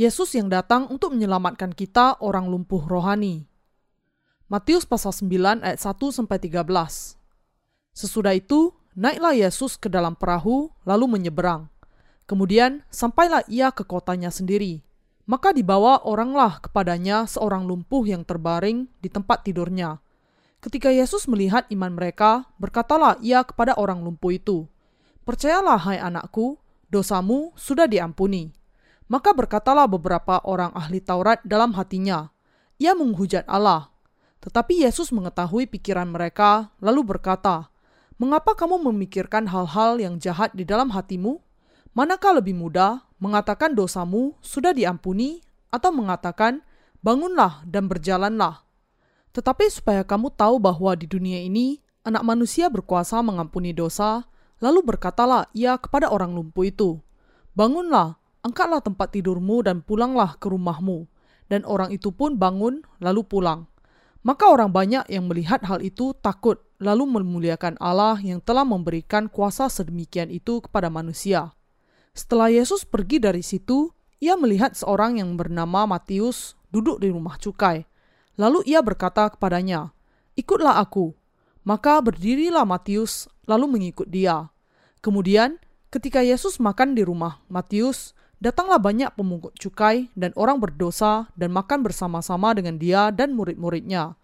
Yesus yang datang untuk menyelamatkan kita orang lumpuh rohani. Matius pasal 9 ayat 1 sampai 13. Sesudah itu, naiklah Yesus ke dalam perahu lalu menyeberang. Kemudian sampailah ia ke kotanya sendiri. Maka dibawa oranglah kepadanya seorang lumpuh yang terbaring di tempat tidurnya. Ketika Yesus melihat iman mereka, berkatalah ia kepada orang lumpuh itu, "Percayalah, hai anakku, dosamu sudah diampuni." Maka berkatalah beberapa orang ahli Taurat dalam hatinya, ia menghujat Allah. Tetapi Yesus mengetahui pikiran mereka, lalu berkata, Mengapa kamu memikirkan hal-hal yang jahat di dalam hatimu? Manakah lebih mudah mengatakan dosamu sudah diampuni atau mengatakan bangunlah dan berjalanlah? Tetapi supaya kamu tahu bahwa di dunia ini anak manusia berkuasa mengampuni dosa, lalu berkatalah ia kepada orang lumpuh itu, Bangunlah, angkatlah tempat tidurmu dan pulanglah ke rumahmu. Dan orang itu pun bangun lalu pulang. Maka orang banyak yang melihat hal itu takut lalu memuliakan Allah yang telah memberikan kuasa sedemikian itu kepada manusia. Setelah Yesus pergi dari situ, ia melihat seorang yang bernama Matius duduk di rumah cukai. Lalu ia berkata kepadanya, "Ikutlah aku." Maka berdirilah Matius lalu mengikut dia. Kemudian, ketika Yesus makan di rumah Matius, Datanglah banyak pemungut cukai dan orang berdosa dan makan bersama-sama dengan dia dan murid-muridnya.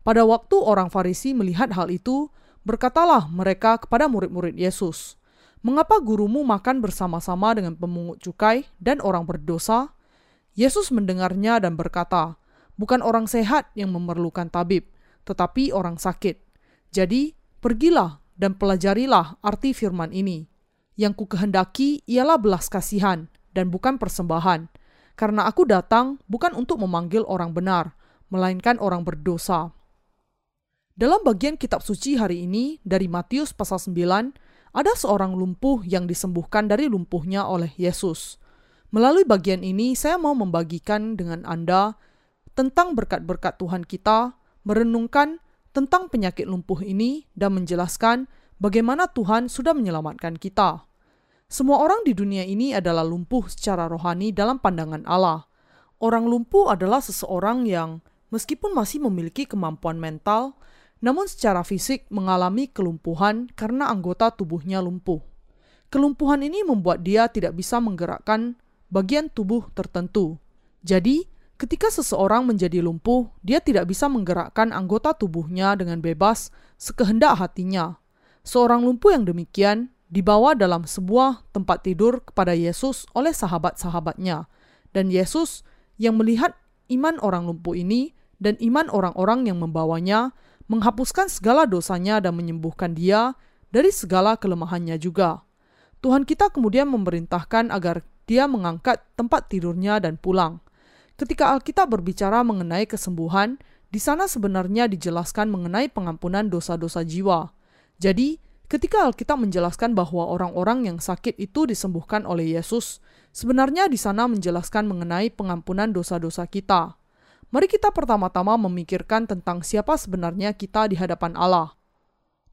Pada waktu orang Farisi melihat hal itu, berkatalah mereka kepada murid-murid Yesus, "Mengapa gurumu makan bersama-sama dengan pemungut cukai dan orang berdosa?" Yesus mendengarnya dan berkata, "Bukan orang sehat yang memerlukan tabib, tetapi orang sakit. Jadi, pergilah dan pelajarilah arti firman ini. Yang ku kehendaki ialah belas kasihan, dan bukan persembahan. Karena aku datang bukan untuk memanggil orang benar, melainkan orang berdosa. Dalam bagian kitab suci hari ini dari Matius pasal 9, ada seorang lumpuh yang disembuhkan dari lumpuhnya oleh Yesus. Melalui bagian ini saya mau membagikan dengan Anda tentang berkat-berkat Tuhan kita, merenungkan tentang penyakit lumpuh ini dan menjelaskan bagaimana Tuhan sudah menyelamatkan kita. Semua orang di dunia ini adalah lumpuh secara rohani dalam pandangan Allah. Orang lumpuh adalah seseorang yang meskipun masih memiliki kemampuan mental, namun secara fisik mengalami kelumpuhan karena anggota tubuhnya lumpuh. Kelumpuhan ini membuat dia tidak bisa menggerakkan bagian tubuh tertentu. Jadi, ketika seseorang menjadi lumpuh, dia tidak bisa menggerakkan anggota tubuhnya dengan bebas sekehendak hatinya. Seorang lumpuh yang demikian dibawa dalam sebuah tempat tidur kepada Yesus oleh sahabat-sahabatnya. Dan Yesus yang melihat iman orang lumpuh ini dan iman orang-orang yang membawanya menghapuskan segala dosanya dan menyembuhkan dia dari segala kelemahannya juga. Tuhan kita kemudian memerintahkan agar dia mengangkat tempat tidurnya dan pulang. Ketika Alkitab berbicara mengenai kesembuhan, di sana sebenarnya dijelaskan mengenai pengampunan dosa-dosa jiwa. Jadi, Ketika Alkitab menjelaskan bahwa orang-orang yang sakit itu disembuhkan oleh Yesus, sebenarnya di sana menjelaskan mengenai pengampunan dosa-dosa kita. Mari kita pertama-tama memikirkan tentang siapa sebenarnya kita di hadapan Allah.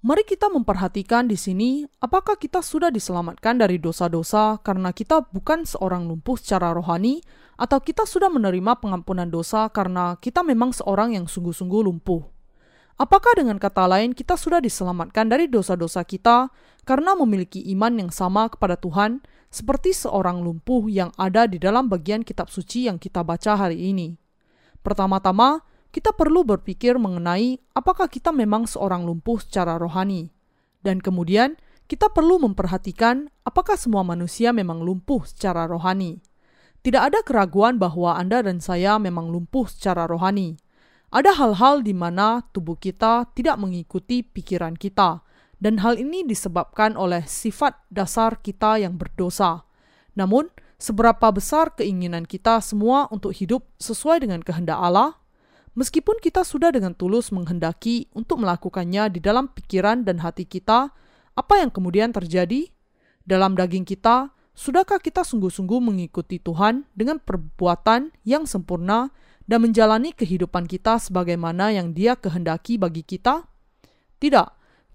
Mari kita memperhatikan di sini apakah kita sudah diselamatkan dari dosa-dosa karena kita bukan seorang lumpuh secara rohani atau kita sudah menerima pengampunan dosa karena kita memang seorang yang sungguh-sungguh lumpuh. Apakah dengan kata lain kita sudah diselamatkan dari dosa-dosa kita karena memiliki iman yang sama kepada Tuhan seperti seorang lumpuh yang ada di dalam bagian kitab suci yang kita baca hari ini? Pertama-tama, kita perlu berpikir mengenai apakah kita memang seorang lumpuh secara rohani. Dan kemudian, kita perlu memperhatikan apakah semua manusia memang lumpuh secara rohani. Tidak ada keraguan bahwa Anda dan saya memang lumpuh secara rohani ada hal-hal di mana tubuh kita tidak mengikuti pikiran kita, dan hal ini disebabkan oleh sifat dasar kita yang berdosa. Namun, seberapa besar keinginan kita semua untuk hidup sesuai dengan kehendak Allah? Meskipun kita sudah dengan tulus menghendaki untuk melakukannya di dalam pikiran dan hati kita, apa yang kemudian terjadi? Dalam daging kita, sudahkah kita sungguh-sungguh mengikuti Tuhan dengan perbuatan yang sempurna dan menjalani kehidupan kita sebagaimana yang Dia kehendaki bagi kita? Tidak,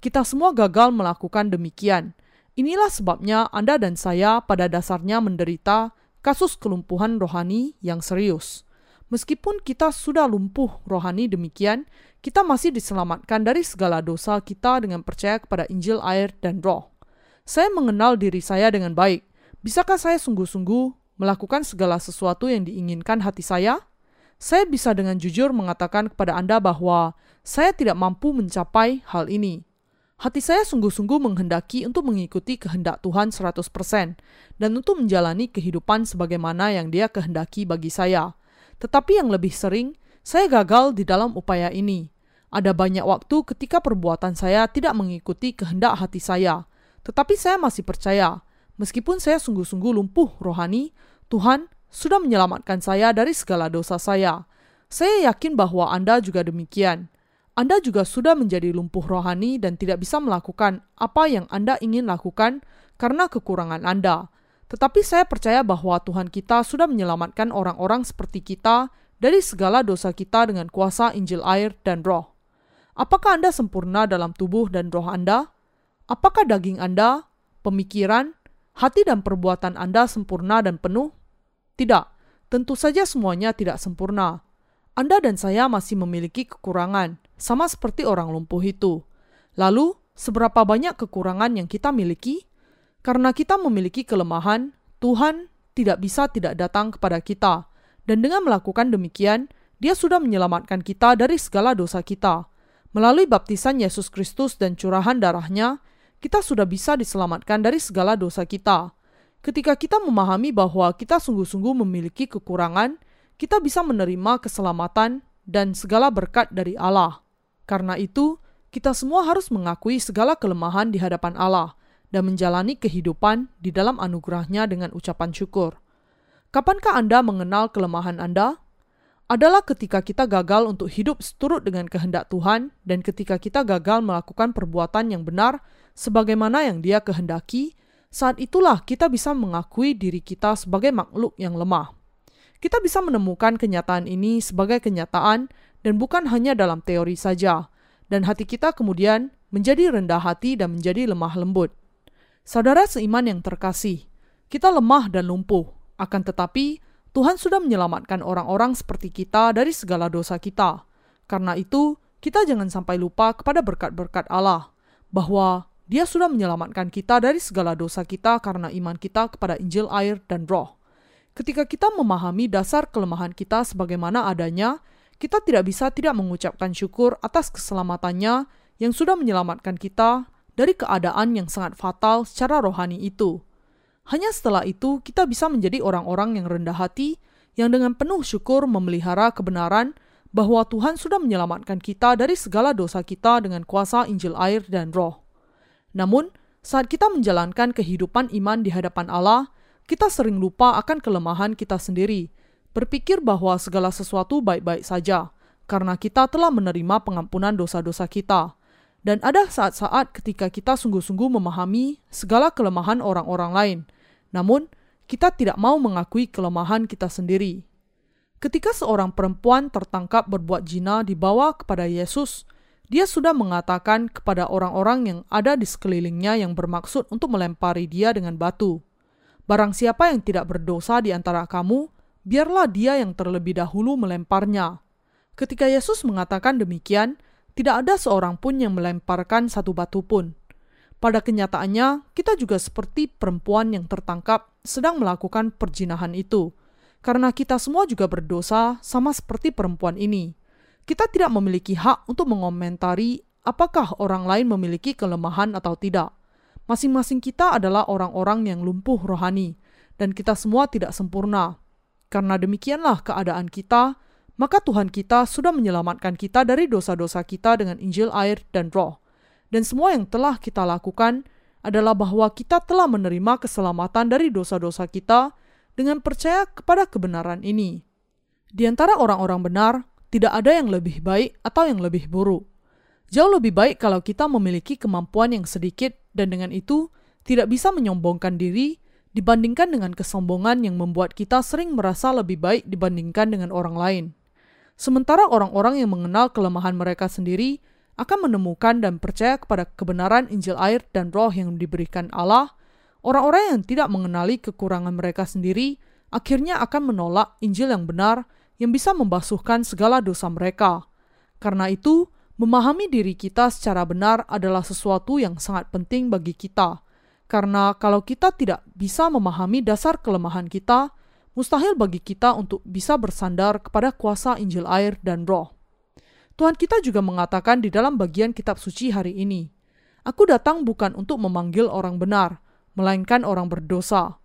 kita semua gagal melakukan demikian. Inilah sebabnya Anda dan saya pada dasarnya menderita kasus kelumpuhan rohani yang serius. Meskipun kita sudah lumpuh rohani demikian, kita masih diselamatkan dari segala dosa kita dengan percaya kepada Injil, air, dan Roh. Saya mengenal diri saya dengan baik. Bisakah saya sungguh-sungguh melakukan segala sesuatu yang diinginkan hati saya? Saya bisa dengan jujur mengatakan kepada Anda bahwa saya tidak mampu mencapai hal ini. Hati saya sungguh-sungguh menghendaki untuk mengikuti kehendak Tuhan 100% dan untuk menjalani kehidupan sebagaimana yang dia kehendaki bagi saya. Tetapi yang lebih sering, saya gagal di dalam upaya ini. Ada banyak waktu ketika perbuatan saya tidak mengikuti kehendak hati saya, tetapi saya masih percaya, meskipun saya sungguh-sungguh lumpuh rohani, Tuhan sudah menyelamatkan saya dari segala dosa saya. Saya yakin bahwa Anda juga demikian. Anda juga sudah menjadi lumpuh rohani dan tidak bisa melakukan apa yang Anda ingin lakukan karena kekurangan Anda. Tetapi saya percaya bahwa Tuhan kita sudah menyelamatkan orang-orang seperti kita dari segala dosa kita dengan kuasa Injil air dan roh. Apakah Anda sempurna dalam tubuh dan roh Anda? Apakah daging Anda, pemikiran, hati dan perbuatan Anda sempurna dan penuh? Tidak, tentu saja semuanya tidak sempurna. Anda dan saya masih memiliki kekurangan, sama seperti orang lumpuh itu. Lalu, seberapa banyak kekurangan yang kita miliki? Karena kita memiliki kelemahan, Tuhan tidak bisa tidak datang kepada kita, dan dengan melakukan demikian, Dia sudah menyelamatkan kita dari segala dosa kita. Melalui baptisan Yesus Kristus dan curahan darahnya, kita sudah bisa diselamatkan dari segala dosa kita. Ketika kita memahami bahwa kita sungguh-sungguh memiliki kekurangan, kita bisa menerima keselamatan dan segala berkat dari Allah. Karena itu, kita semua harus mengakui segala kelemahan di hadapan Allah dan menjalani kehidupan di dalam anugerahnya dengan ucapan syukur. Kapankah Anda mengenal kelemahan Anda? Adalah ketika kita gagal untuk hidup seturut dengan kehendak Tuhan dan ketika kita gagal melakukan perbuatan yang benar sebagaimana yang dia kehendaki, saat itulah kita bisa mengakui diri kita sebagai makhluk yang lemah. Kita bisa menemukan kenyataan ini sebagai kenyataan dan bukan hanya dalam teori saja, dan hati kita kemudian menjadi rendah hati dan menjadi lemah lembut. Saudara seiman yang terkasih, kita lemah dan lumpuh, akan tetapi Tuhan sudah menyelamatkan orang-orang seperti kita dari segala dosa kita. Karena itu, kita jangan sampai lupa kepada berkat-berkat Allah, bahwa Dia sudah menyelamatkan kita dari segala dosa kita karena iman kita kepada Injil air dan roh. Ketika kita memahami dasar kelemahan kita sebagaimana adanya, kita tidak bisa tidak mengucapkan syukur atas keselamatannya yang sudah menyelamatkan kita dari keadaan yang sangat fatal secara rohani itu. Hanya setelah itu kita bisa menjadi orang-orang yang rendah hati, yang dengan penuh syukur memelihara kebenaran bahwa Tuhan sudah menyelamatkan kita dari segala dosa kita dengan kuasa Injil air dan roh. Namun, saat kita menjalankan kehidupan iman di hadapan Allah, kita sering lupa akan kelemahan kita sendiri, berpikir bahwa segala sesuatu baik-baik saja, karena kita telah menerima pengampunan dosa-dosa kita. Dan ada saat-saat ketika kita sungguh-sungguh memahami segala kelemahan orang-orang lain, namun kita tidak mau mengakui kelemahan kita sendiri. Ketika seorang perempuan tertangkap berbuat jina dibawa kepada Yesus, dia sudah mengatakan kepada orang-orang yang ada di sekelilingnya yang bermaksud untuk melempari dia dengan batu. Barang siapa yang tidak berdosa di antara kamu, biarlah dia yang terlebih dahulu melemparnya. Ketika Yesus mengatakan demikian, tidak ada seorang pun yang melemparkan satu batu pun. Pada kenyataannya, kita juga seperti perempuan yang tertangkap sedang melakukan perjinahan itu, karena kita semua juga berdosa, sama seperti perempuan ini. Kita tidak memiliki hak untuk mengomentari apakah orang lain memiliki kelemahan atau tidak. Masing-masing kita adalah orang-orang yang lumpuh rohani, dan kita semua tidak sempurna. Karena demikianlah keadaan kita, maka Tuhan kita sudah menyelamatkan kita dari dosa-dosa kita dengan Injil air dan roh. Dan semua yang telah kita lakukan adalah bahwa kita telah menerima keselamatan dari dosa-dosa kita dengan percaya kepada kebenaran ini. Di antara orang-orang benar, tidak ada yang lebih baik atau yang lebih buruk. Jauh lebih baik kalau kita memiliki kemampuan yang sedikit dan dengan itu tidak bisa menyombongkan diri dibandingkan dengan kesombongan yang membuat kita sering merasa lebih baik dibandingkan dengan orang lain. Sementara orang-orang yang mengenal kelemahan mereka sendiri akan menemukan dan percaya kepada kebenaran Injil air dan roh yang diberikan Allah, orang-orang yang tidak mengenali kekurangan mereka sendiri akhirnya akan menolak Injil yang benar yang bisa membasuhkan segala dosa mereka. Karena itu, memahami diri kita secara benar adalah sesuatu yang sangat penting bagi kita. Karena kalau kita tidak bisa memahami dasar kelemahan kita, mustahil bagi kita untuk bisa bersandar kepada kuasa Injil air dan roh. Tuhan kita juga mengatakan di dalam bagian kitab suci hari ini, Aku datang bukan untuk memanggil orang benar, melainkan orang berdosa.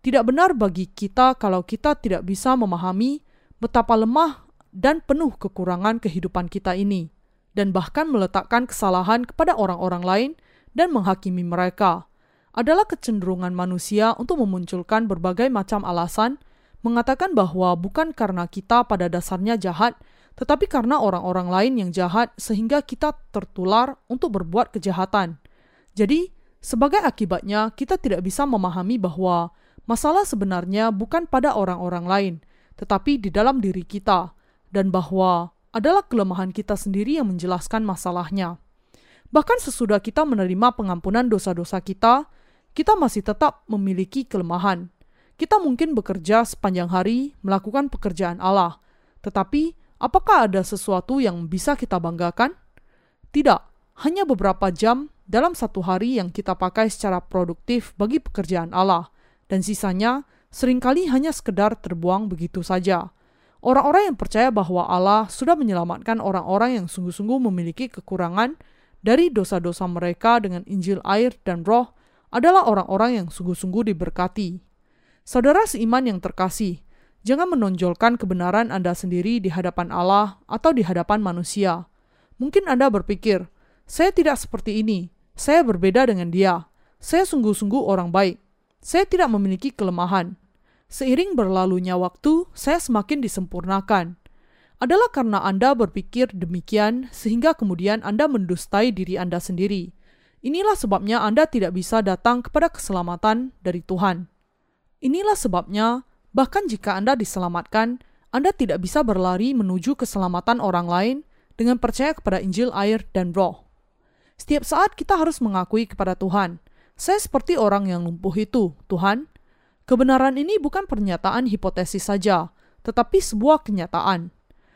Tidak benar bagi kita kalau kita tidak bisa memahami betapa lemah dan penuh kekurangan kehidupan kita ini, dan bahkan meletakkan kesalahan kepada orang-orang lain dan menghakimi mereka. Adalah kecenderungan manusia untuk memunculkan berbagai macam alasan, mengatakan bahwa bukan karena kita pada dasarnya jahat, tetapi karena orang-orang lain yang jahat sehingga kita tertular untuk berbuat kejahatan. Jadi, sebagai akibatnya kita tidak bisa memahami bahwa masalah sebenarnya bukan pada orang-orang lain, tetapi di dalam diri kita, dan bahwa adalah kelemahan kita sendiri yang menjelaskan masalahnya. Bahkan sesudah kita menerima pengampunan dosa-dosa kita, kita masih tetap memiliki kelemahan. Kita mungkin bekerja sepanjang hari melakukan pekerjaan Allah, tetapi Apakah ada sesuatu yang bisa kita banggakan? Tidak, hanya beberapa jam dalam satu hari yang kita pakai secara produktif bagi pekerjaan Allah, dan sisanya sering kali hanya sekedar terbuang begitu saja. Orang-orang yang percaya bahwa Allah sudah menyelamatkan orang-orang yang sungguh-sungguh memiliki kekurangan dari dosa-dosa mereka dengan Injil air dan roh adalah orang-orang yang sungguh-sungguh diberkati. Saudara seiman yang terkasih, Jangan menonjolkan kebenaran Anda sendiri di hadapan Allah atau di hadapan manusia. Mungkin Anda berpikir, "Saya tidak seperti ini, saya berbeda dengan dia, saya sungguh-sungguh orang baik, saya tidak memiliki kelemahan." Seiring berlalunya waktu, saya semakin disempurnakan. Adalah karena Anda berpikir demikian, sehingga kemudian Anda mendustai diri Anda sendiri. Inilah sebabnya Anda tidak bisa datang kepada keselamatan dari Tuhan. Inilah sebabnya Bahkan jika Anda diselamatkan, Anda tidak bisa berlari menuju keselamatan orang lain dengan percaya kepada Injil air dan roh. Setiap saat kita harus mengakui kepada Tuhan, saya seperti orang yang lumpuh itu, Tuhan. Kebenaran ini bukan pernyataan hipotesis saja, tetapi sebuah kenyataan.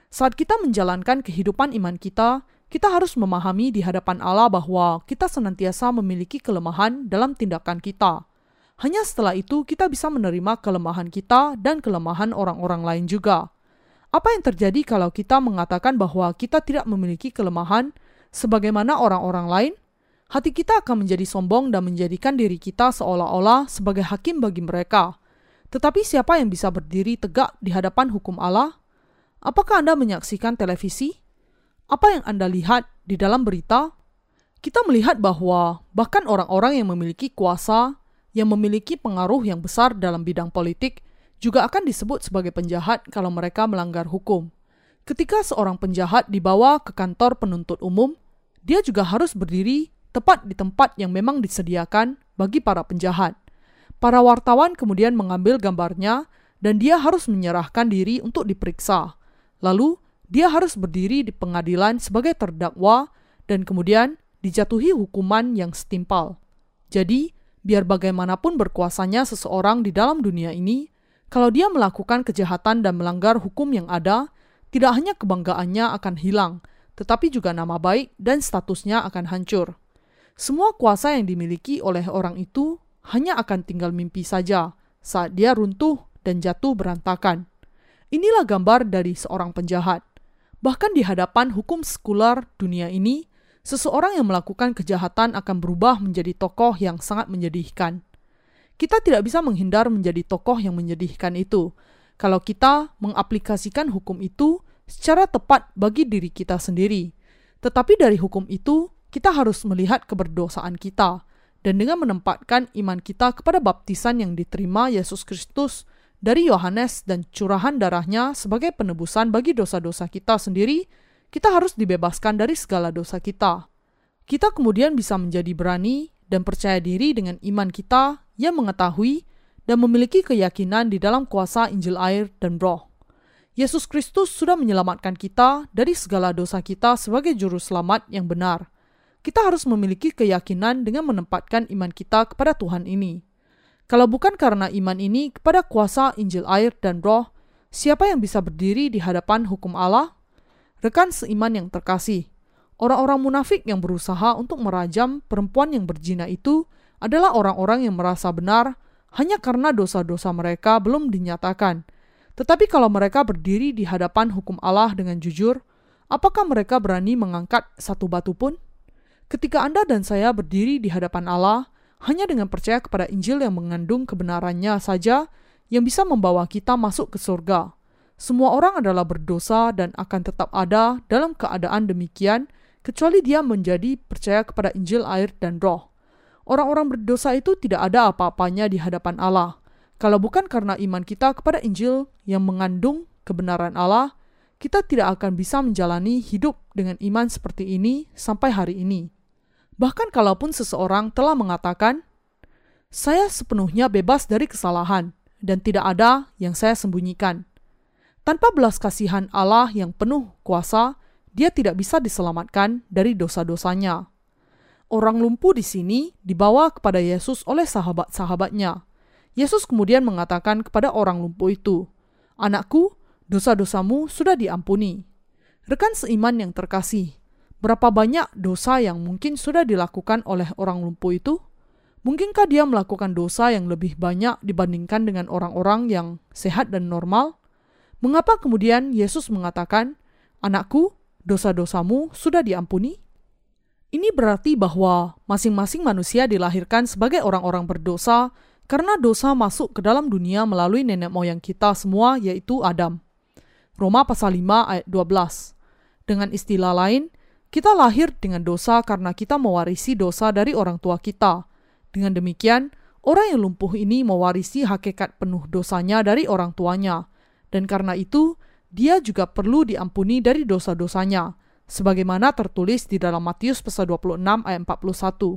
Saat kita menjalankan kehidupan iman kita, kita harus memahami di hadapan Allah bahwa kita senantiasa memiliki kelemahan dalam tindakan kita. Hanya setelah itu kita bisa menerima kelemahan kita dan kelemahan orang-orang lain juga. Apa yang terjadi kalau kita mengatakan bahwa kita tidak memiliki kelemahan sebagaimana orang-orang lain? Hati kita akan menjadi sombong dan menjadikan diri kita seolah-olah sebagai hakim bagi mereka. Tetapi siapa yang bisa berdiri tegak di hadapan hukum Allah? Apakah Anda menyaksikan televisi? Apa yang Anda lihat di dalam berita? Kita melihat bahwa bahkan orang-orang yang memiliki kuasa yang memiliki pengaruh yang besar dalam bidang politik juga akan disebut sebagai penjahat kalau mereka melanggar hukum. Ketika seorang penjahat dibawa ke kantor penuntut umum, dia juga harus berdiri tepat di tempat yang memang disediakan bagi para penjahat. Para wartawan kemudian mengambil gambarnya dan dia harus menyerahkan diri untuk diperiksa. Lalu, dia harus berdiri di pengadilan sebagai terdakwa dan kemudian dijatuhi hukuman yang setimpal. Jadi, Biar bagaimanapun berkuasanya seseorang di dalam dunia ini, kalau dia melakukan kejahatan dan melanggar hukum yang ada, tidak hanya kebanggaannya akan hilang, tetapi juga nama baik dan statusnya akan hancur. Semua kuasa yang dimiliki oleh orang itu hanya akan tinggal mimpi saja saat dia runtuh dan jatuh berantakan. Inilah gambar dari seorang penjahat. Bahkan di hadapan hukum sekular dunia ini, seseorang yang melakukan kejahatan akan berubah menjadi tokoh yang sangat menyedihkan. Kita tidak bisa menghindar menjadi tokoh yang menyedihkan itu kalau kita mengaplikasikan hukum itu secara tepat bagi diri kita sendiri. Tetapi dari hukum itu, kita harus melihat keberdosaan kita dan dengan menempatkan iman kita kepada baptisan yang diterima Yesus Kristus dari Yohanes dan curahan darahnya sebagai penebusan bagi dosa-dosa kita sendiri, kita harus dibebaskan dari segala dosa kita. Kita kemudian bisa menjadi berani dan percaya diri dengan iman kita yang mengetahui dan memiliki keyakinan di dalam kuasa Injil air dan roh. Yesus Kristus sudah menyelamatkan kita dari segala dosa kita sebagai juru selamat yang benar. Kita harus memiliki keyakinan dengan menempatkan iman kita kepada Tuhan ini. Kalau bukan karena iman ini kepada kuasa Injil air dan roh, siapa yang bisa berdiri di hadapan hukum Allah? Rekan seiman yang terkasih, orang-orang munafik yang berusaha untuk merajam perempuan yang berzina itu adalah orang-orang yang merasa benar hanya karena dosa-dosa mereka belum dinyatakan. Tetapi kalau mereka berdiri di hadapan hukum Allah dengan jujur, apakah mereka berani mengangkat satu batu pun? Ketika Anda dan saya berdiri di hadapan Allah, hanya dengan percaya kepada Injil yang mengandung kebenarannya saja yang bisa membawa kita masuk ke surga. Semua orang adalah berdosa dan akan tetap ada dalam keadaan demikian, kecuali dia menjadi percaya kepada Injil, air, dan roh. Orang-orang berdosa itu tidak ada apa-apanya di hadapan Allah. Kalau bukan karena iman kita kepada Injil yang mengandung kebenaran Allah, kita tidak akan bisa menjalani hidup dengan iman seperti ini sampai hari ini. Bahkan kalaupun seseorang telah mengatakan, "Saya sepenuhnya bebas dari kesalahan dan tidak ada yang saya sembunyikan." Tanpa belas kasihan Allah yang penuh kuasa, dia tidak bisa diselamatkan dari dosa-dosanya. Orang lumpuh di sini dibawa kepada Yesus oleh sahabat-sahabatnya. Yesus kemudian mengatakan kepada orang lumpuh itu, "Anakku, dosa-dosamu sudah diampuni." Rekan seiman yang terkasih, Berapa banyak dosa yang mungkin sudah dilakukan oleh orang lumpuh itu? Mungkinkah dia melakukan dosa yang lebih banyak dibandingkan dengan orang-orang yang sehat dan normal? Mengapa kemudian Yesus mengatakan, "Anakku, dosa-dosamu sudah diampuni"? Ini berarti bahwa masing-masing manusia dilahirkan sebagai orang-orang berdosa karena dosa masuk ke dalam dunia melalui nenek moyang kita semua yaitu Adam. Roma pasal 5 ayat 12. Dengan istilah lain, kita lahir dengan dosa karena kita mewarisi dosa dari orang tua kita. Dengan demikian, orang yang lumpuh ini mewarisi hakikat penuh dosanya dari orang tuanya. Dan karena itu, dia juga perlu diampuni dari dosa-dosanya, sebagaimana tertulis di dalam Matius pasal 26 ayat 41.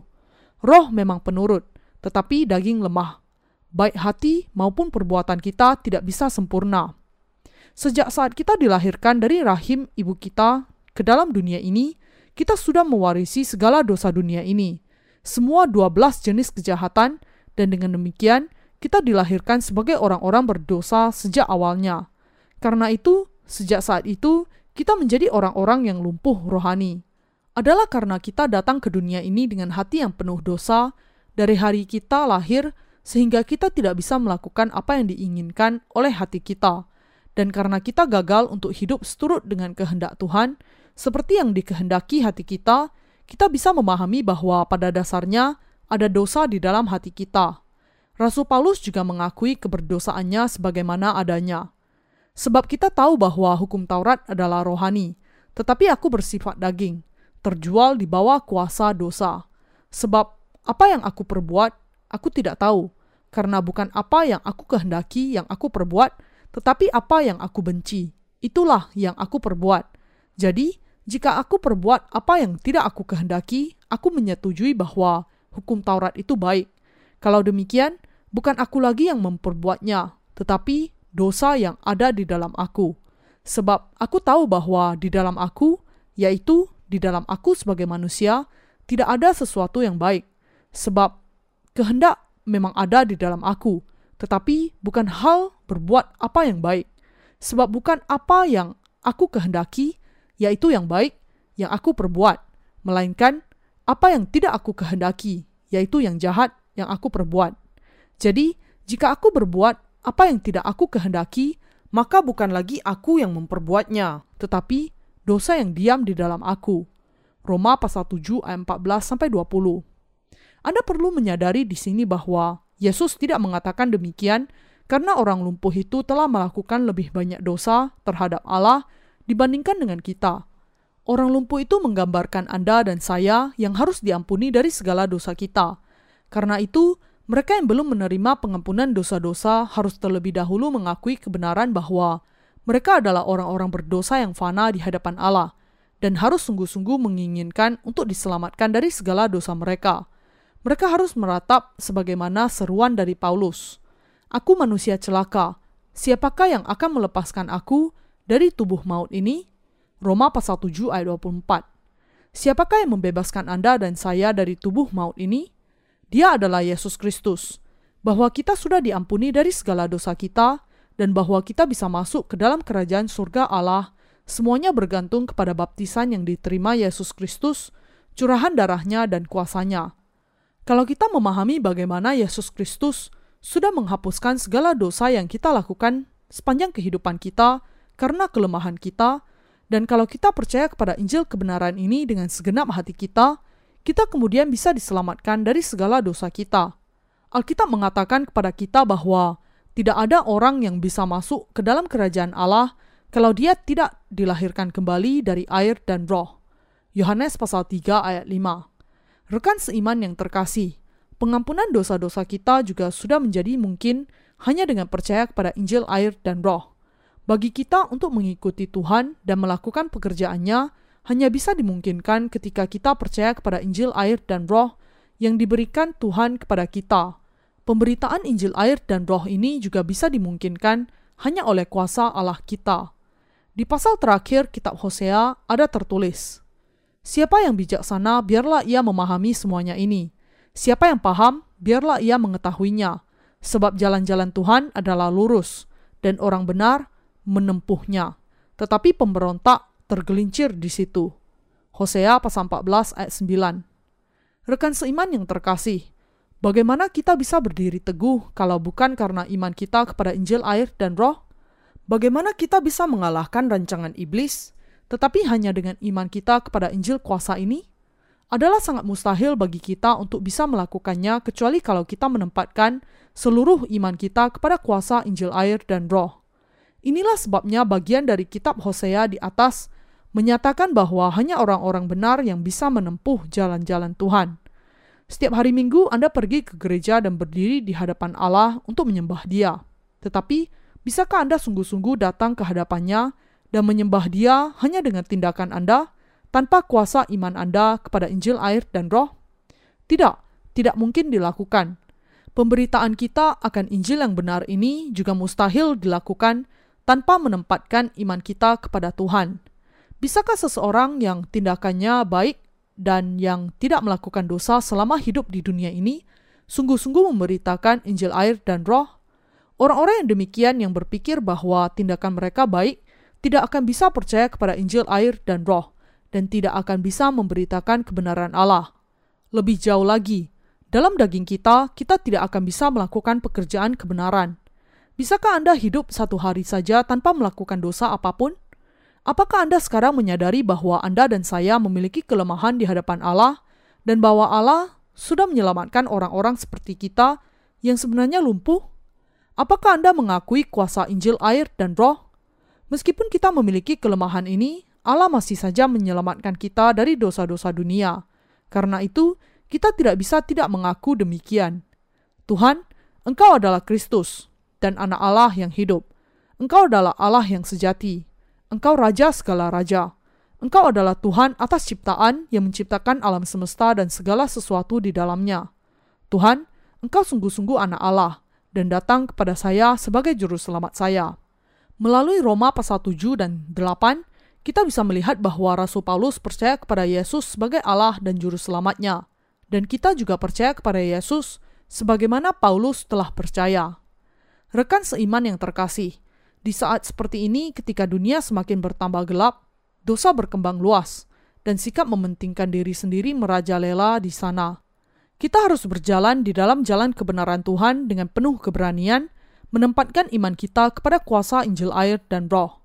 Roh memang penurut, tetapi daging lemah. Baik hati maupun perbuatan kita tidak bisa sempurna. Sejak saat kita dilahirkan dari rahim ibu kita ke dalam dunia ini, kita sudah mewarisi segala dosa dunia ini, semua 12 jenis kejahatan, dan dengan demikian kita dilahirkan sebagai orang-orang berdosa sejak awalnya. Karena itu, sejak saat itu, kita menjadi orang-orang yang lumpuh rohani. Adalah karena kita datang ke dunia ini dengan hati yang penuh dosa, dari hari kita lahir, sehingga kita tidak bisa melakukan apa yang diinginkan oleh hati kita. Dan karena kita gagal untuk hidup seturut dengan kehendak Tuhan, seperti yang dikehendaki hati kita, kita bisa memahami bahwa pada dasarnya ada dosa di dalam hati kita. Rasul Paulus juga mengakui keberdosaannya sebagaimana adanya. Sebab kita tahu bahwa hukum Taurat adalah rohani, tetapi aku bersifat daging, terjual di bawah kuasa dosa. Sebab apa yang aku perbuat, aku tidak tahu, karena bukan apa yang aku kehendaki yang aku perbuat, tetapi apa yang aku benci. Itulah yang aku perbuat. Jadi, jika aku perbuat apa yang tidak aku kehendaki, aku menyetujui bahwa hukum Taurat itu baik. Kalau demikian, bukan aku lagi yang memperbuatnya, tetapi dosa yang ada di dalam aku. Sebab aku tahu bahwa di dalam aku, yaitu di dalam aku sebagai manusia, tidak ada sesuatu yang baik. Sebab kehendak memang ada di dalam aku, tetapi bukan hal berbuat apa yang baik. Sebab bukan apa yang aku kehendaki, yaitu yang baik yang aku perbuat, melainkan apa yang tidak aku kehendaki, yaitu yang jahat yang aku perbuat. Jadi, jika aku berbuat apa yang tidak aku kehendaki, maka bukan lagi aku yang memperbuatnya, tetapi dosa yang diam di dalam aku. Roma pasal 7 ayat 14 sampai 20. Anda perlu menyadari di sini bahwa Yesus tidak mengatakan demikian karena orang lumpuh itu telah melakukan lebih banyak dosa terhadap Allah dibandingkan dengan kita. Orang lumpuh itu menggambarkan Anda dan saya yang harus diampuni dari segala dosa kita. Karena itu, mereka yang belum menerima pengampunan dosa-dosa harus terlebih dahulu mengakui kebenaran bahwa mereka adalah orang-orang berdosa yang fana di hadapan Allah dan harus sungguh-sungguh menginginkan untuk diselamatkan dari segala dosa mereka. Mereka harus meratap sebagaimana seruan dari Paulus. Aku manusia celaka. Siapakah yang akan melepaskan aku dari tubuh maut ini? Roma pasal 7 ayat 24. Siapakah yang membebaskan Anda dan saya dari tubuh maut ini? Dia adalah Yesus Kristus. bahwa kita sudah diampuni dari segala dosa kita dan bahwa kita bisa masuk ke dalam kerajaan surga Allah, semuanya bergantung kepada baptisan yang diterima Yesus Kristus, curahan darahnya dan kuasanya. Kalau kita memahami bagaimana Yesus Kristus sudah menghapuskan segala dosa yang kita lakukan sepanjang kehidupan kita karena kelemahan kita, dan kalau kita percaya kepada Injil kebenaran ini dengan segenap hati kita, kita kemudian bisa diselamatkan dari segala dosa kita. Alkitab mengatakan kepada kita bahwa tidak ada orang yang bisa masuk ke dalam kerajaan Allah kalau dia tidak dilahirkan kembali dari air dan roh. Yohanes pasal 3 ayat 5. Rekan seiman yang terkasih, pengampunan dosa-dosa kita juga sudah menjadi mungkin hanya dengan percaya kepada Injil air dan roh. Bagi kita untuk mengikuti Tuhan dan melakukan pekerjaannya hanya bisa dimungkinkan ketika kita percaya kepada Injil air dan roh yang diberikan Tuhan kepada kita. Pemberitaan Injil air dan roh ini juga bisa dimungkinkan hanya oleh kuasa Allah kita. Di pasal terakhir kitab Hosea ada tertulis, Siapa yang bijaksana, biarlah ia memahami semuanya ini. Siapa yang paham, biarlah ia mengetahuinya, sebab jalan-jalan Tuhan adalah lurus, dan orang benar menempuhnya. Tetapi pemberontak tergelincir di situ. Hosea pasal 14 ayat 9. Rekan seiman yang terkasih, bagaimana kita bisa berdiri teguh kalau bukan karena iman kita kepada Injil air dan roh? Bagaimana kita bisa mengalahkan rancangan iblis, tetapi hanya dengan iman kita kepada Injil kuasa ini? adalah sangat mustahil bagi kita untuk bisa melakukannya kecuali kalau kita menempatkan seluruh iman kita kepada kuasa Injil air dan roh. Inilah sebabnya bagian dari kitab Hosea di atas menyatakan bahwa hanya orang-orang benar yang bisa menempuh jalan-jalan Tuhan. Setiap hari Minggu Anda pergi ke gereja dan berdiri di hadapan Allah untuk menyembah Dia. Tetapi, bisakah Anda sungguh-sungguh datang ke hadapannya dan menyembah Dia hanya dengan tindakan Anda tanpa kuasa iman Anda kepada Injil air dan roh? Tidak, tidak mungkin dilakukan. Pemberitaan kita akan Injil yang benar ini juga mustahil dilakukan tanpa menempatkan iman kita kepada Tuhan. Bisakah seseorang yang tindakannya baik dan yang tidak melakukan dosa selama hidup di dunia ini sungguh-sungguh memberitakan Injil air dan roh? Orang-orang yang demikian yang berpikir bahwa tindakan mereka baik tidak akan bisa percaya kepada Injil air dan roh dan tidak akan bisa memberitakan kebenaran Allah. Lebih jauh lagi, dalam daging kita, kita tidak akan bisa melakukan pekerjaan kebenaran. Bisakah Anda hidup satu hari saja tanpa melakukan dosa apa pun? Apakah Anda sekarang menyadari bahwa Anda dan saya memiliki kelemahan di hadapan Allah dan bahwa Allah sudah menyelamatkan orang-orang seperti kita yang sebenarnya lumpuh? Apakah Anda mengakui kuasa Injil air dan roh? Meskipun kita memiliki kelemahan ini, Allah masih saja menyelamatkan kita dari dosa-dosa dunia. Karena itu, kita tidak bisa tidak mengaku demikian. Tuhan, Engkau adalah Kristus dan anak Allah yang hidup. Engkau adalah Allah yang sejati. Engkau Raja segala Raja. Engkau adalah Tuhan atas ciptaan yang menciptakan alam semesta dan segala sesuatu di dalamnya. Tuhan, Engkau sungguh-sungguh anak Allah dan datang kepada saya sebagai juru selamat saya. Melalui Roma pasal 7 dan 8, kita bisa melihat bahwa Rasul Paulus percaya kepada Yesus sebagai Allah dan Juru Selamatnya. Dan kita juga percaya kepada Yesus sebagaimana Paulus telah percaya. Rekan seiman yang terkasih, di saat seperti ini ketika dunia semakin bertambah gelap, dosa berkembang luas, dan sikap mementingkan diri sendiri merajalela di sana. Kita harus berjalan di dalam jalan kebenaran Tuhan dengan penuh keberanian, menempatkan iman kita kepada kuasa Injil air dan roh.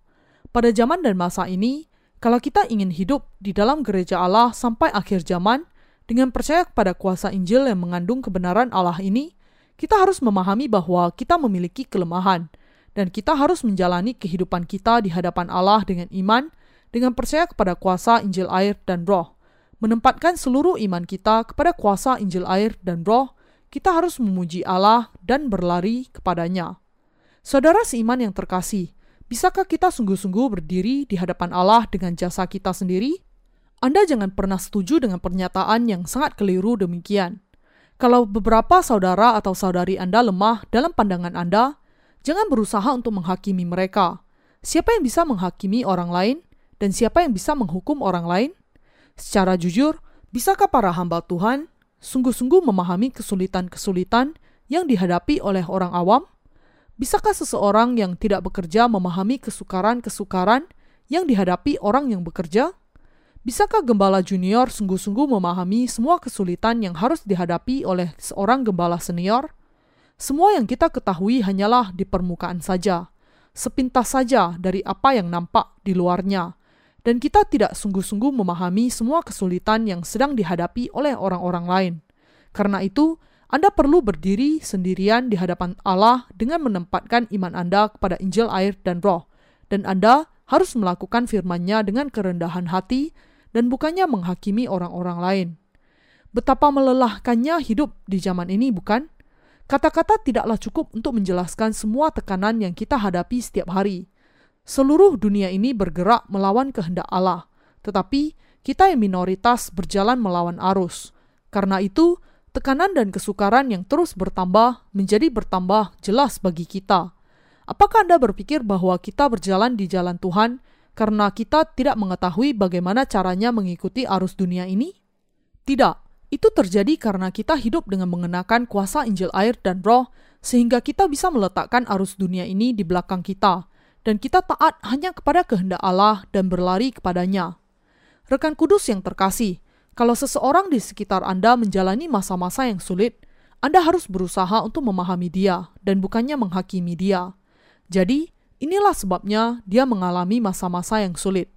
Pada zaman dan masa ini, kalau kita ingin hidup di dalam gereja Allah sampai akhir zaman, dengan percaya kepada kuasa Injil yang mengandung kebenaran Allah ini, kita harus memahami bahwa kita memiliki kelemahan, dan kita harus menjalani kehidupan kita di hadapan Allah dengan iman, dengan percaya kepada kuasa Injil air dan roh. Menempatkan seluruh iman kita kepada kuasa Injil air dan roh, kita harus memuji Allah dan berlari kepadanya. Saudara seiman yang terkasih, Bisakah kita sungguh-sungguh berdiri di hadapan Allah dengan jasa kita sendiri? Anda jangan pernah setuju dengan pernyataan yang sangat keliru demikian. Kalau beberapa saudara atau saudari Anda lemah dalam pandangan Anda, jangan berusaha untuk menghakimi mereka. Siapa yang bisa menghakimi orang lain, dan siapa yang bisa menghukum orang lain? Secara jujur, bisakah para hamba Tuhan sungguh-sungguh memahami kesulitan-kesulitan yang dihadapi oleh orang awam? Bisakah seseorang yang tidak bekerja memahami kesukaran-kesukaran yang dihadapi orang yang bekerja? Bisakah gembala junior sungguh-sungguh memahami semua kesulitan yang harus dihadapi oleh seorang gembala senior? Semua yang kita ketahui hanyalah di permukaan saja, sepintas saja dari apa yang nampak di luarnya, dan kita tidak sungguh-sungguh memahami semua kesulitan yang sedang dihadapi oleh orang-orang lain. Karena itu, Anda perlu berdiri sendirian di hadapan Allah dengan menempatkan iman Anda kepada Injil air dan roh, dan Anda harus melakukan firman-Nya dengan kerendahan hati dan bukannya menghakimi orang-orang lain. Betapa melelahkannya hidup di zaman ini, bukan? Kata-kata tidaklah cukup untuk menjelaskan semua tekanan yang kita hadapi setiap hari. Seluruh dunia ini bergerak melawan kehendak Allah, tetapi kita yang minoritas berjalan melawan arus. Karena itu, tekanan dan kesukaran yang terus bertambah menjadi bertambah jelas bagi kita. Apakah Anda berpikir bahwa kita berjalan di jalan Tuhan karena kita tidak mengetahui bagaimana caranya mengikuti arus dunia ini? Tidak. Itu terjadi karena kita hidup dengan mengenakan kuasa Injil air dan roh, sehingga kita bisa meletakkan arus dunia ini di belakang kita, dan kita taat hanya kepada kehendak Allah dan berlari kepadanya. Rekan kudus yang terkasih, kalau seseorang di sekitar Anda menjalani masa-masa yang sulit, Anda harus berusaha untuk memahami dia dan bukannya menghakimi dia. Jadi, inilah sebabnya dia mengalami masa-masa yang sulit.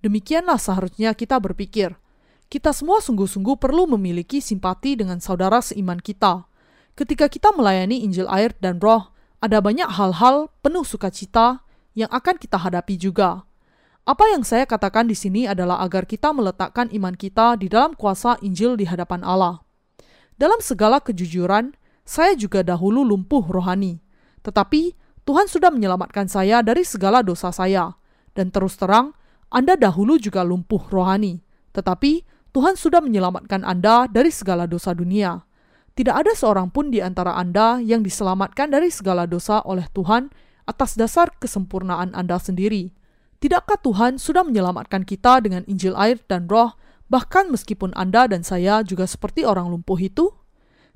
Demikianlah seharusnya kita berpikir, kita semua sungguh-sungguh perlu memiliki simpati dengan saudara seiman kita. Ketika kita melayani Injil air dan roh, ada banyak hal-hal penuh sukacita yang akan kita hadapi juga. Apa yang saya katakan di sini adalah agar kita meletakkan iman kita di dalam kuasa Injil di hadapan Allah. Dalam segala kejujuran, saya juga dahulu lumpuh rohani. Tetapi Tuhan sudah menyelamatkan saya dari segala dosa saya. Dan terus terang, Anda dahulu juga lumpuh rohani. Tetapi Tuhan sudah menyelamatkan Anda dari segala dosa dunia. Tidak ada seorang pun di antara Anda yang diselamatkan dari segala dosa oleh Tuhan atas dasar kesempurnaan Anda sendiri. Tidakkah Tuhan sudah menyelamatkan kita dengan Injil air dan roh, bahkan meskipun Anda dan saya juga seperti orang lumpuh itu?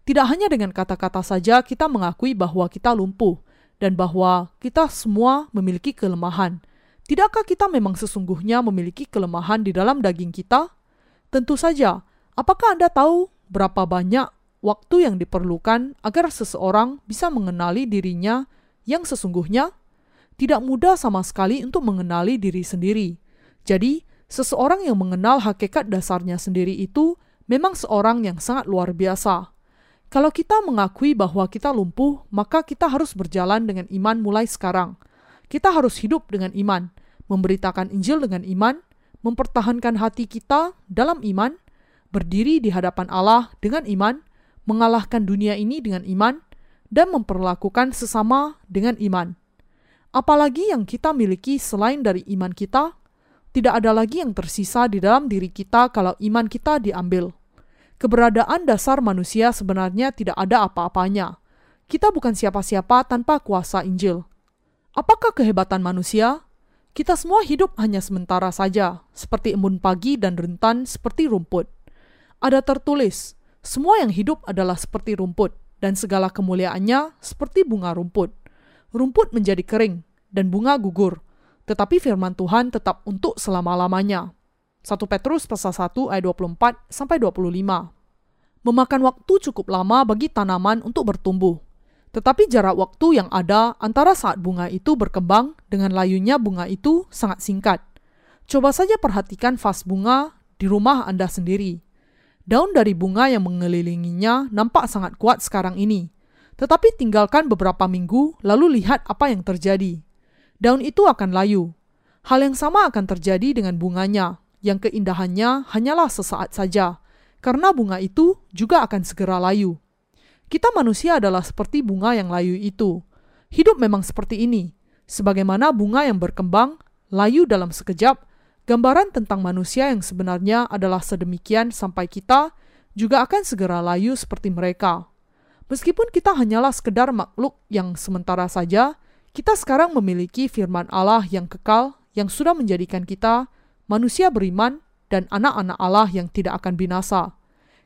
Tidak hanya dengan kata-kata saja kita mengakui bahwa kita lumpuh, dan bahwa kita semua memiliki kelemahan. Tidakkah kita memang sesungguhnya memiliki kelemahan di dalam daging kita? Tentu saja, apakah Anda tahu berapa banyak waktu yang diperlukan agar seseorang bisa mengenali dirinya yang sesungguhnya? Tidak mudah sama sekali untuk mengenali diri sendiri. Jadi, seseorang yang mengenal hakikat dasarnya sendiri itu memang seorang yang sangat luar biasa. Kalau kita mengakui bahwa kita lumpuh, maka kita harus berjalan dengan iman mulai sekarang. Kita harus hidup dengan iman, memberitakan Injil dengan iman, mempertahankan hati kita dalam iman, berdiri di hadapan Allah dengan iman, mengalahkan dunia ini dengan iman, dan memperlakukan sesama dengan iman. Apalagi yang kita miliki selain dari iman kita, tidak ada lagi yang tersisa di dalam diri kita kalau iman kita diambil. Keberadaan dasar manusia sebenarnya tidak ada apa-apanya. Kita bukan siapa-siapa tanpa kuasa Injil. Apakah kehebatan manusia? Kita semua hidup hanya sementara saja, seperti embun pagi dan rentan seperti rumput. Ada tertulis, semua yang hidup adalah seperti rumput, dan segala kemuliaannya seperti bunga rumput. Rumput menjadi kering, dan bunga gugur, tetapi firman Tuhan tetap untuk selama-lamanya. 1 Petrus pasal 1 ayat 24 sampai 25. Memakan waktu cukup lama bagi tanaman untuk bertumbuh, tetapi jarak waktu yang ada antara saat bunga itu berkembang dengan layunya bunga itu sangat singkat. Coba saja perhatikan vas bunga di rumah Anda sendiri. Daun dari bunga yang mengelilinginya nampak sangat kuat sekarang ini. Tetapi tinggalkan beberapa minggu lalu lihat apa yang terjadi. Daun itu akan layu. Hal yang sama akan terjadi dengan bunganya, yang keindahannya hanyalah sesaat saja, karena bunga itu juga akan segera layu. Kita manusia adalah seperti bunga yang layu itu. Hidup memang seperti ini. Sebagaimana bunga yang berkembang, layu dalam sekejap, gambaran tentang manusia yang sebenarnya adalah sedemikian sampai kita juga akan segera layu seperti mereka. Meskipun kita hanyalah sekedar makhluk yang sementara saja, kita sekarang memiliki firman Allah yang kekal yang sudah menjadikan kita manusia beriman dan anak-anak Allah yang tidak akan binasa.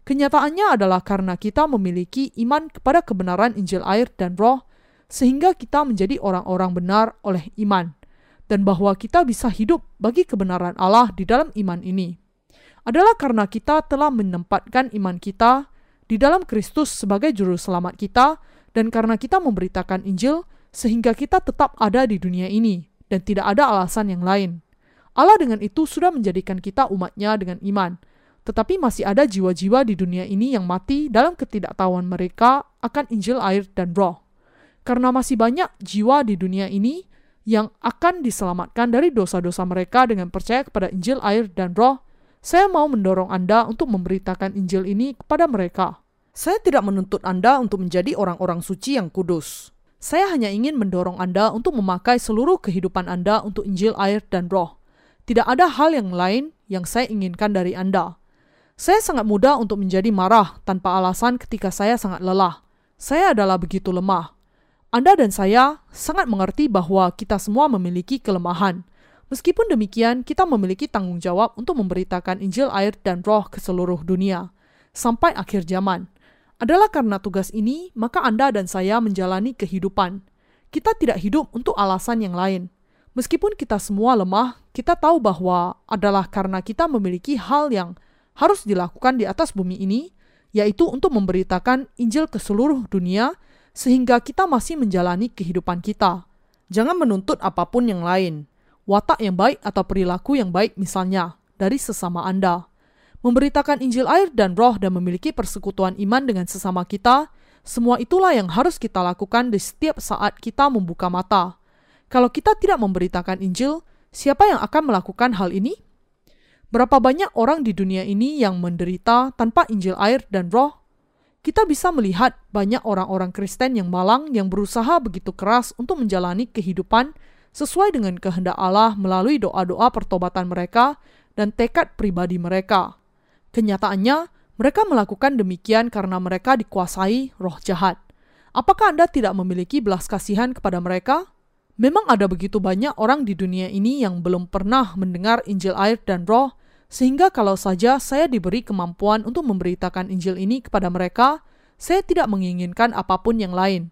Kenyataannya adalah karena kita memiliki iman kepada kebenaran Injil air dan roh, sehingga kita menjadi orang-orang benar oleh iman, dan bahwa kita bisa hidup bagi kebenaran Allah di dalam iman ini. Adalah karena kita telah menempatkan iman kita di dalam Kristus sebagai juru selamat kita, dan karena kita memberitakan Injil, sehingga kita tetap ada di dunia ini, dan tidak ada alasan yang lain. Allah dengan itu sudah menjadikan kita umatnya dengan iman, tetapi masih ada jiwa-jiwa di dunia ini yang mati dalam ketidaktahuan mereka akan Injil air dan roh. Karena masih banyak jiwa di dunia ini yang akan diselamatkan dari dosa-dosa mereka dengan percaya kepada Injil air dan roh, saya mau mendorong Anda untuk memberitakan Injil ini kepada mereka. Saya tidak menuntut Anda untuk menjadi orang-orang suci yang kudus. Saya hanya ingin mendorong Anda untuk memakai seluruh kehidupan Anda untuk Injil air dan roh. Tidak ada hal yang lain yang saya inginkan dari Anda. Saya sangat mudah untuk menjadi marah tanpa alasan ketika saya sangat lelah. Saya adalah begitu lemah. Anda dan saya sangat mengerti bahwa kita semua memiliki kelemahan. Meskipun demikian, kita memiliki tanggung jawab untuk memberitakan Injil air dan roh ke seluruh dunia. Sampai akhir zaman. Adalah karena tugas ini, maka Anda dan saya menjalani kehidupan. Kita tidak hidup untuk alasan yang lain. Meskipun kita semua lemah, kita tahu bahwa adalah karena kita memiliki hal yang harus dilakukan di atas bumi ini, yaitu untuk memberitakan Injil ke seluruh dunia, sehingga kita masih menjalani kehidupan kita. Jangan menuntut apa pun yang lain, watak yang baik atau perilaku yang baik misalnya, dari sesama Anda. Memberitakan Injil air dan roh dan memiliki persekutuan iman dengan sesama kita, semua itulah yang harus kita lakukan di setiap saat kita membuka mata. Kalau kita tidak memberitakan Injil, siapa yang akan melakukan hal ini? Berapa banyak orang di dunia ini yang menderita tanpa Injil air dan roh? Kita bisa melihat banyak orang-orang Kristen yang malang yang berusaha begitu keras untuk menjalani kehidupan sesuai dengan kehendak Allah melalui doa-doa pertobatan mereka dan tekad pribadi mereka. Kenyataannya, mereka melakukan demikian karena mereka dikuasai roh jahat. Apakah Anda tidak memiliki belas kasihan kepada mereka? Memang ada begitu banyak orang di dunia ini yang belum pernah mendengar Injil air dan roh, sehingga kalau saja saya diberi kemampuan untuk memberitakan Injil ini kepada mereka, saya tidak menginginkan apa pun yang lain.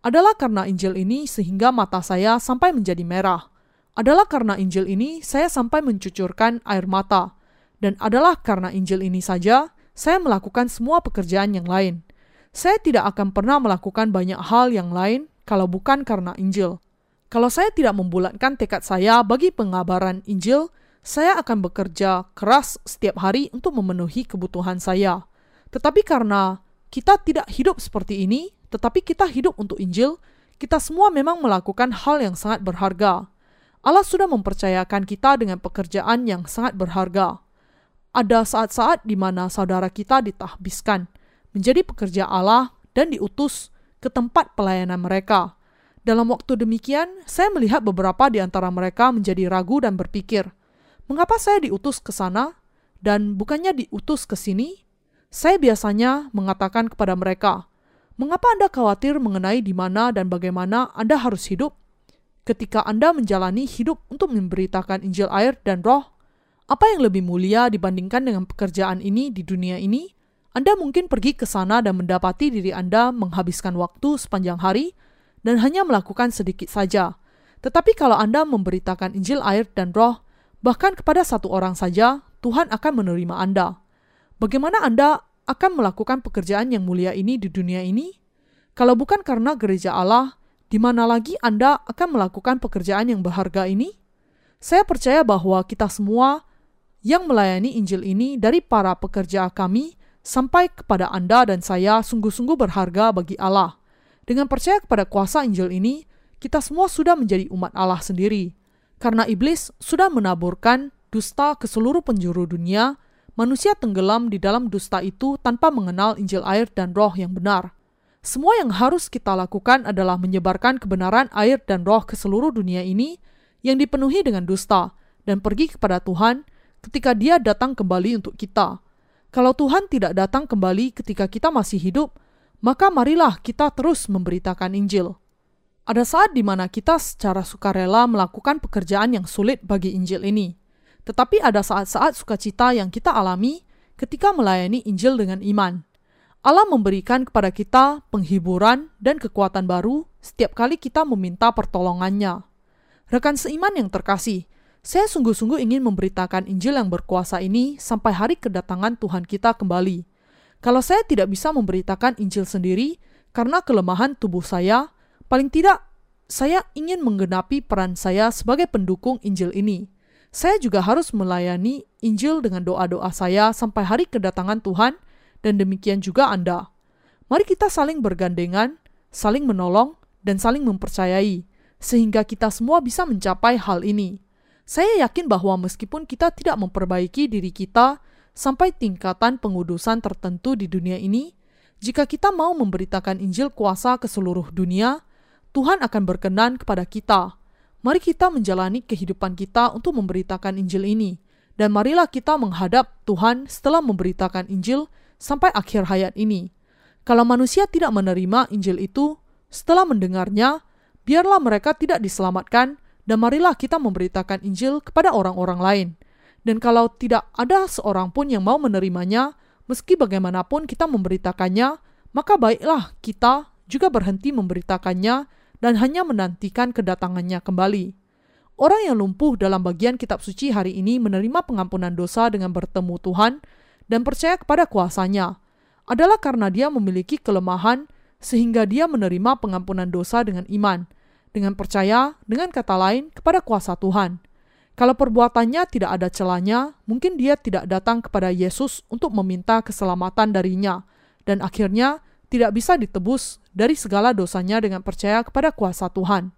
Adalah karena Injil ini sehingga mata saya sampai menjadi merah. Adalah karena Injil ini saya sampai mencucurkan air mata. Dan adalah karena Injil ini saja saya melakukan semua pekerjaan yang lain. Saya tidak akan pernah melakukan banyak hal yang lain kalau bukan karena Injil. Kalau saya tidak membulatkan tekad saya bagi pengabaran Injil, saya akan bekerja keras setiap hari untuk memenuhi kebutuhan saya. Tetapi karena kita tidak hidup seperti ini, tetapi kita hidup untuk Injil, kita semua memang melakukan hal yang sangat berharga. Allah sudah mempercayakan kita dengan pekerjaan yang sangat berharga. Ada saat-saat di mana saudara kita ditahbiskan menjadi pekerja Allah dan diutus ke tempat pelayanan mereka. Dalam waktu demikian, saya melihat beberapa di antara mereka menjadi ragu dan berpikir, Mengapa saya diutus ke sana dan bukannya diutus ke sini? Saya biasanya mengatakan kepada mereka, "Mengapa Anda khawatir mengenai di mana dan bagaimana Anda harus hidup? Ketika Anda menjalani hidup untuk memberitakan Injil air dan Roh, apa yang lebih mulia dibandingkan dengan pekerjaan ini di dunia ini? Anda mungkin pergi ke sana dan mendapati diri Anda menghabiskan waktu sepanjang hari dan hanya melakukan sedikit saja. Tetapi kalau Anda memberitakan Injil air dan Roh, Bahkan kepada satu orang saja, Tuhan akan menerima Anda. Bagaimana Anda akan melakukan pekerjaan yang mulia ini di dunia ini? Kalau bukan karena gereja Allah, di mana lagi Anda akan melakukan pekerjaan yang berharga ini? Saya percaya bahwa kita semua yang melayani Injil ini dari para pekerja kami sampai kepada Anda dan saya sungguh-sungguh berharga bagi Allah. Dengan percaya kepada kuasa Injil ini, kita semua sudah menjadi umat Allah sendiri. Karena iblis sudah menaburkan dusta ke seluruh penjuru dunia, manusia tenggelam di dalam dusta itu tanpa mengenal Injil air dan roh yang benar. Semua yang harus kita lakukan adalah menyebarkan kebenaran air dan roh ke seluruh dunia ini yang dipenuhi dengan dusta dan pergi kepada Tuhan ketika dia datang kembali untuk kita. Kalau Tuhan tidak datang kembali ketika kita masih hidup, maka marilah kita terus memberitakan Injil. Ada saat di mana kita secara sukarela melakukan pekerjaan yang sulit bagi Injil ini. Tetapi ada saat-saat sukacita yang kita alami ketika melayani Injil dengan iman. Allah memberikan kepada kita penghiburan dan kekuatan baru setiap kali kita meminta pertolongannya. Rekan seiman yang terkasih, saya sungguh-sungguh ingin memberitakan Injil yang berkuasa ini sampai hari kedatangan Tuhan kita kembali. Kalau saya tidak bisa memberitakan Injil sendiri karena kelemahan tubuh saya, paling tidak saya ingin menggenapi peran saya sebagai pendukung Injil ini. Saya juga harus melayani Injil dengan doa-doa saya sampai hari kedatangan Tuhan dan demikian juga Anda. Mari kita saling bergandengan, saling menolong, dan saling mempercayai, sehingga kita semua bisa mencapai hal ini. Saya yakin bahwa meskipun kita tidak memperbaiki diri kita sampai tingkatan pengudusan tertentu di dunia ini, jika kita mau memberitakan Injil kuasa ke seluruh dunia, Tuhan akan berkenan kepada kita. Mari kita menjalani kehidupan kita untuk memberitakan Injil ini, dan marilah kita menghadap Tuhan setelah memberitakan Injil sampai akhir hayat ini. Kalau manusia tidak menerima Injil itu, setelah mendengarnya, biarlah mereka tidak diselamatkan, dan marilah kita memberitakan Injil kepada orang-orang lain. Dan kalau tidak ada seorang pun yang mau menerimanya, meski bagaimanapun kita memberitakannya, maka baiklah kita juga berhenti memberitakannya dan hanya menantikan kedatangannya kembali. Orang yang lumpuh dalam bagian kitab suci hari ini menerima pengampunan dosa dengan bertemu Tuhan dan percaya kepada kuasanya adalah karena dia memiliki kelemahan sehingga dia menerima pengampunan dosa dengan iman, dengan percaya, dengan kata lain, kepada kuasa Tuhan. Kalau perbuatannya tidak ada celahnya, mungkin dia tidak datang kepada Yesus untuk meminta keselamatan darinya, dan akhirnya tidak bisa ditebus dari segala dosanya dengan percaya kepada kuasa Tuhan.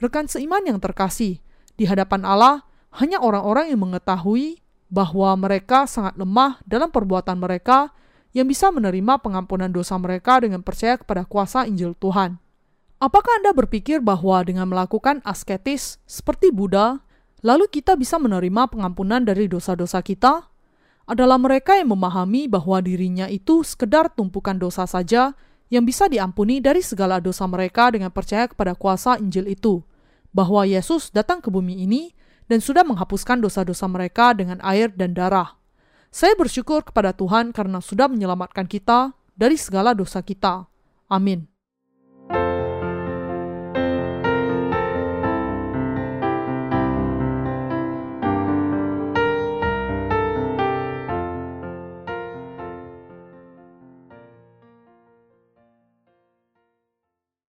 Rekan seiman yang terkasih, di hadapan Allah hanya orang-orang yang mengetahui bahwa mereka sangat lemah dalam perbuatan mereka yang bisa menerima pengampunan dosa mereka dengan percaya kepada kuasa Injil Tuhan. Apakah Anda berpikir bahwa dengan melakukan asketis seperti Buddha, lalu kita bisa menerima pengampunan dari dosa-dosa kita? Adalah mereka yang memahami bahwa dirinya itu sekedar tumpukan dosa saja yang bisa diampuni dari segala dosa mereka dengan percaya kepada kuasa Injil itu, bahwa Yesus datang ke bumi ini dan sudah menghapuskan dosa-dosa mereka dengan air dan darah. Saya bersyukur kepada Tuhan karena sudah menyelamatkan kita dari segala dosa kita. Amin.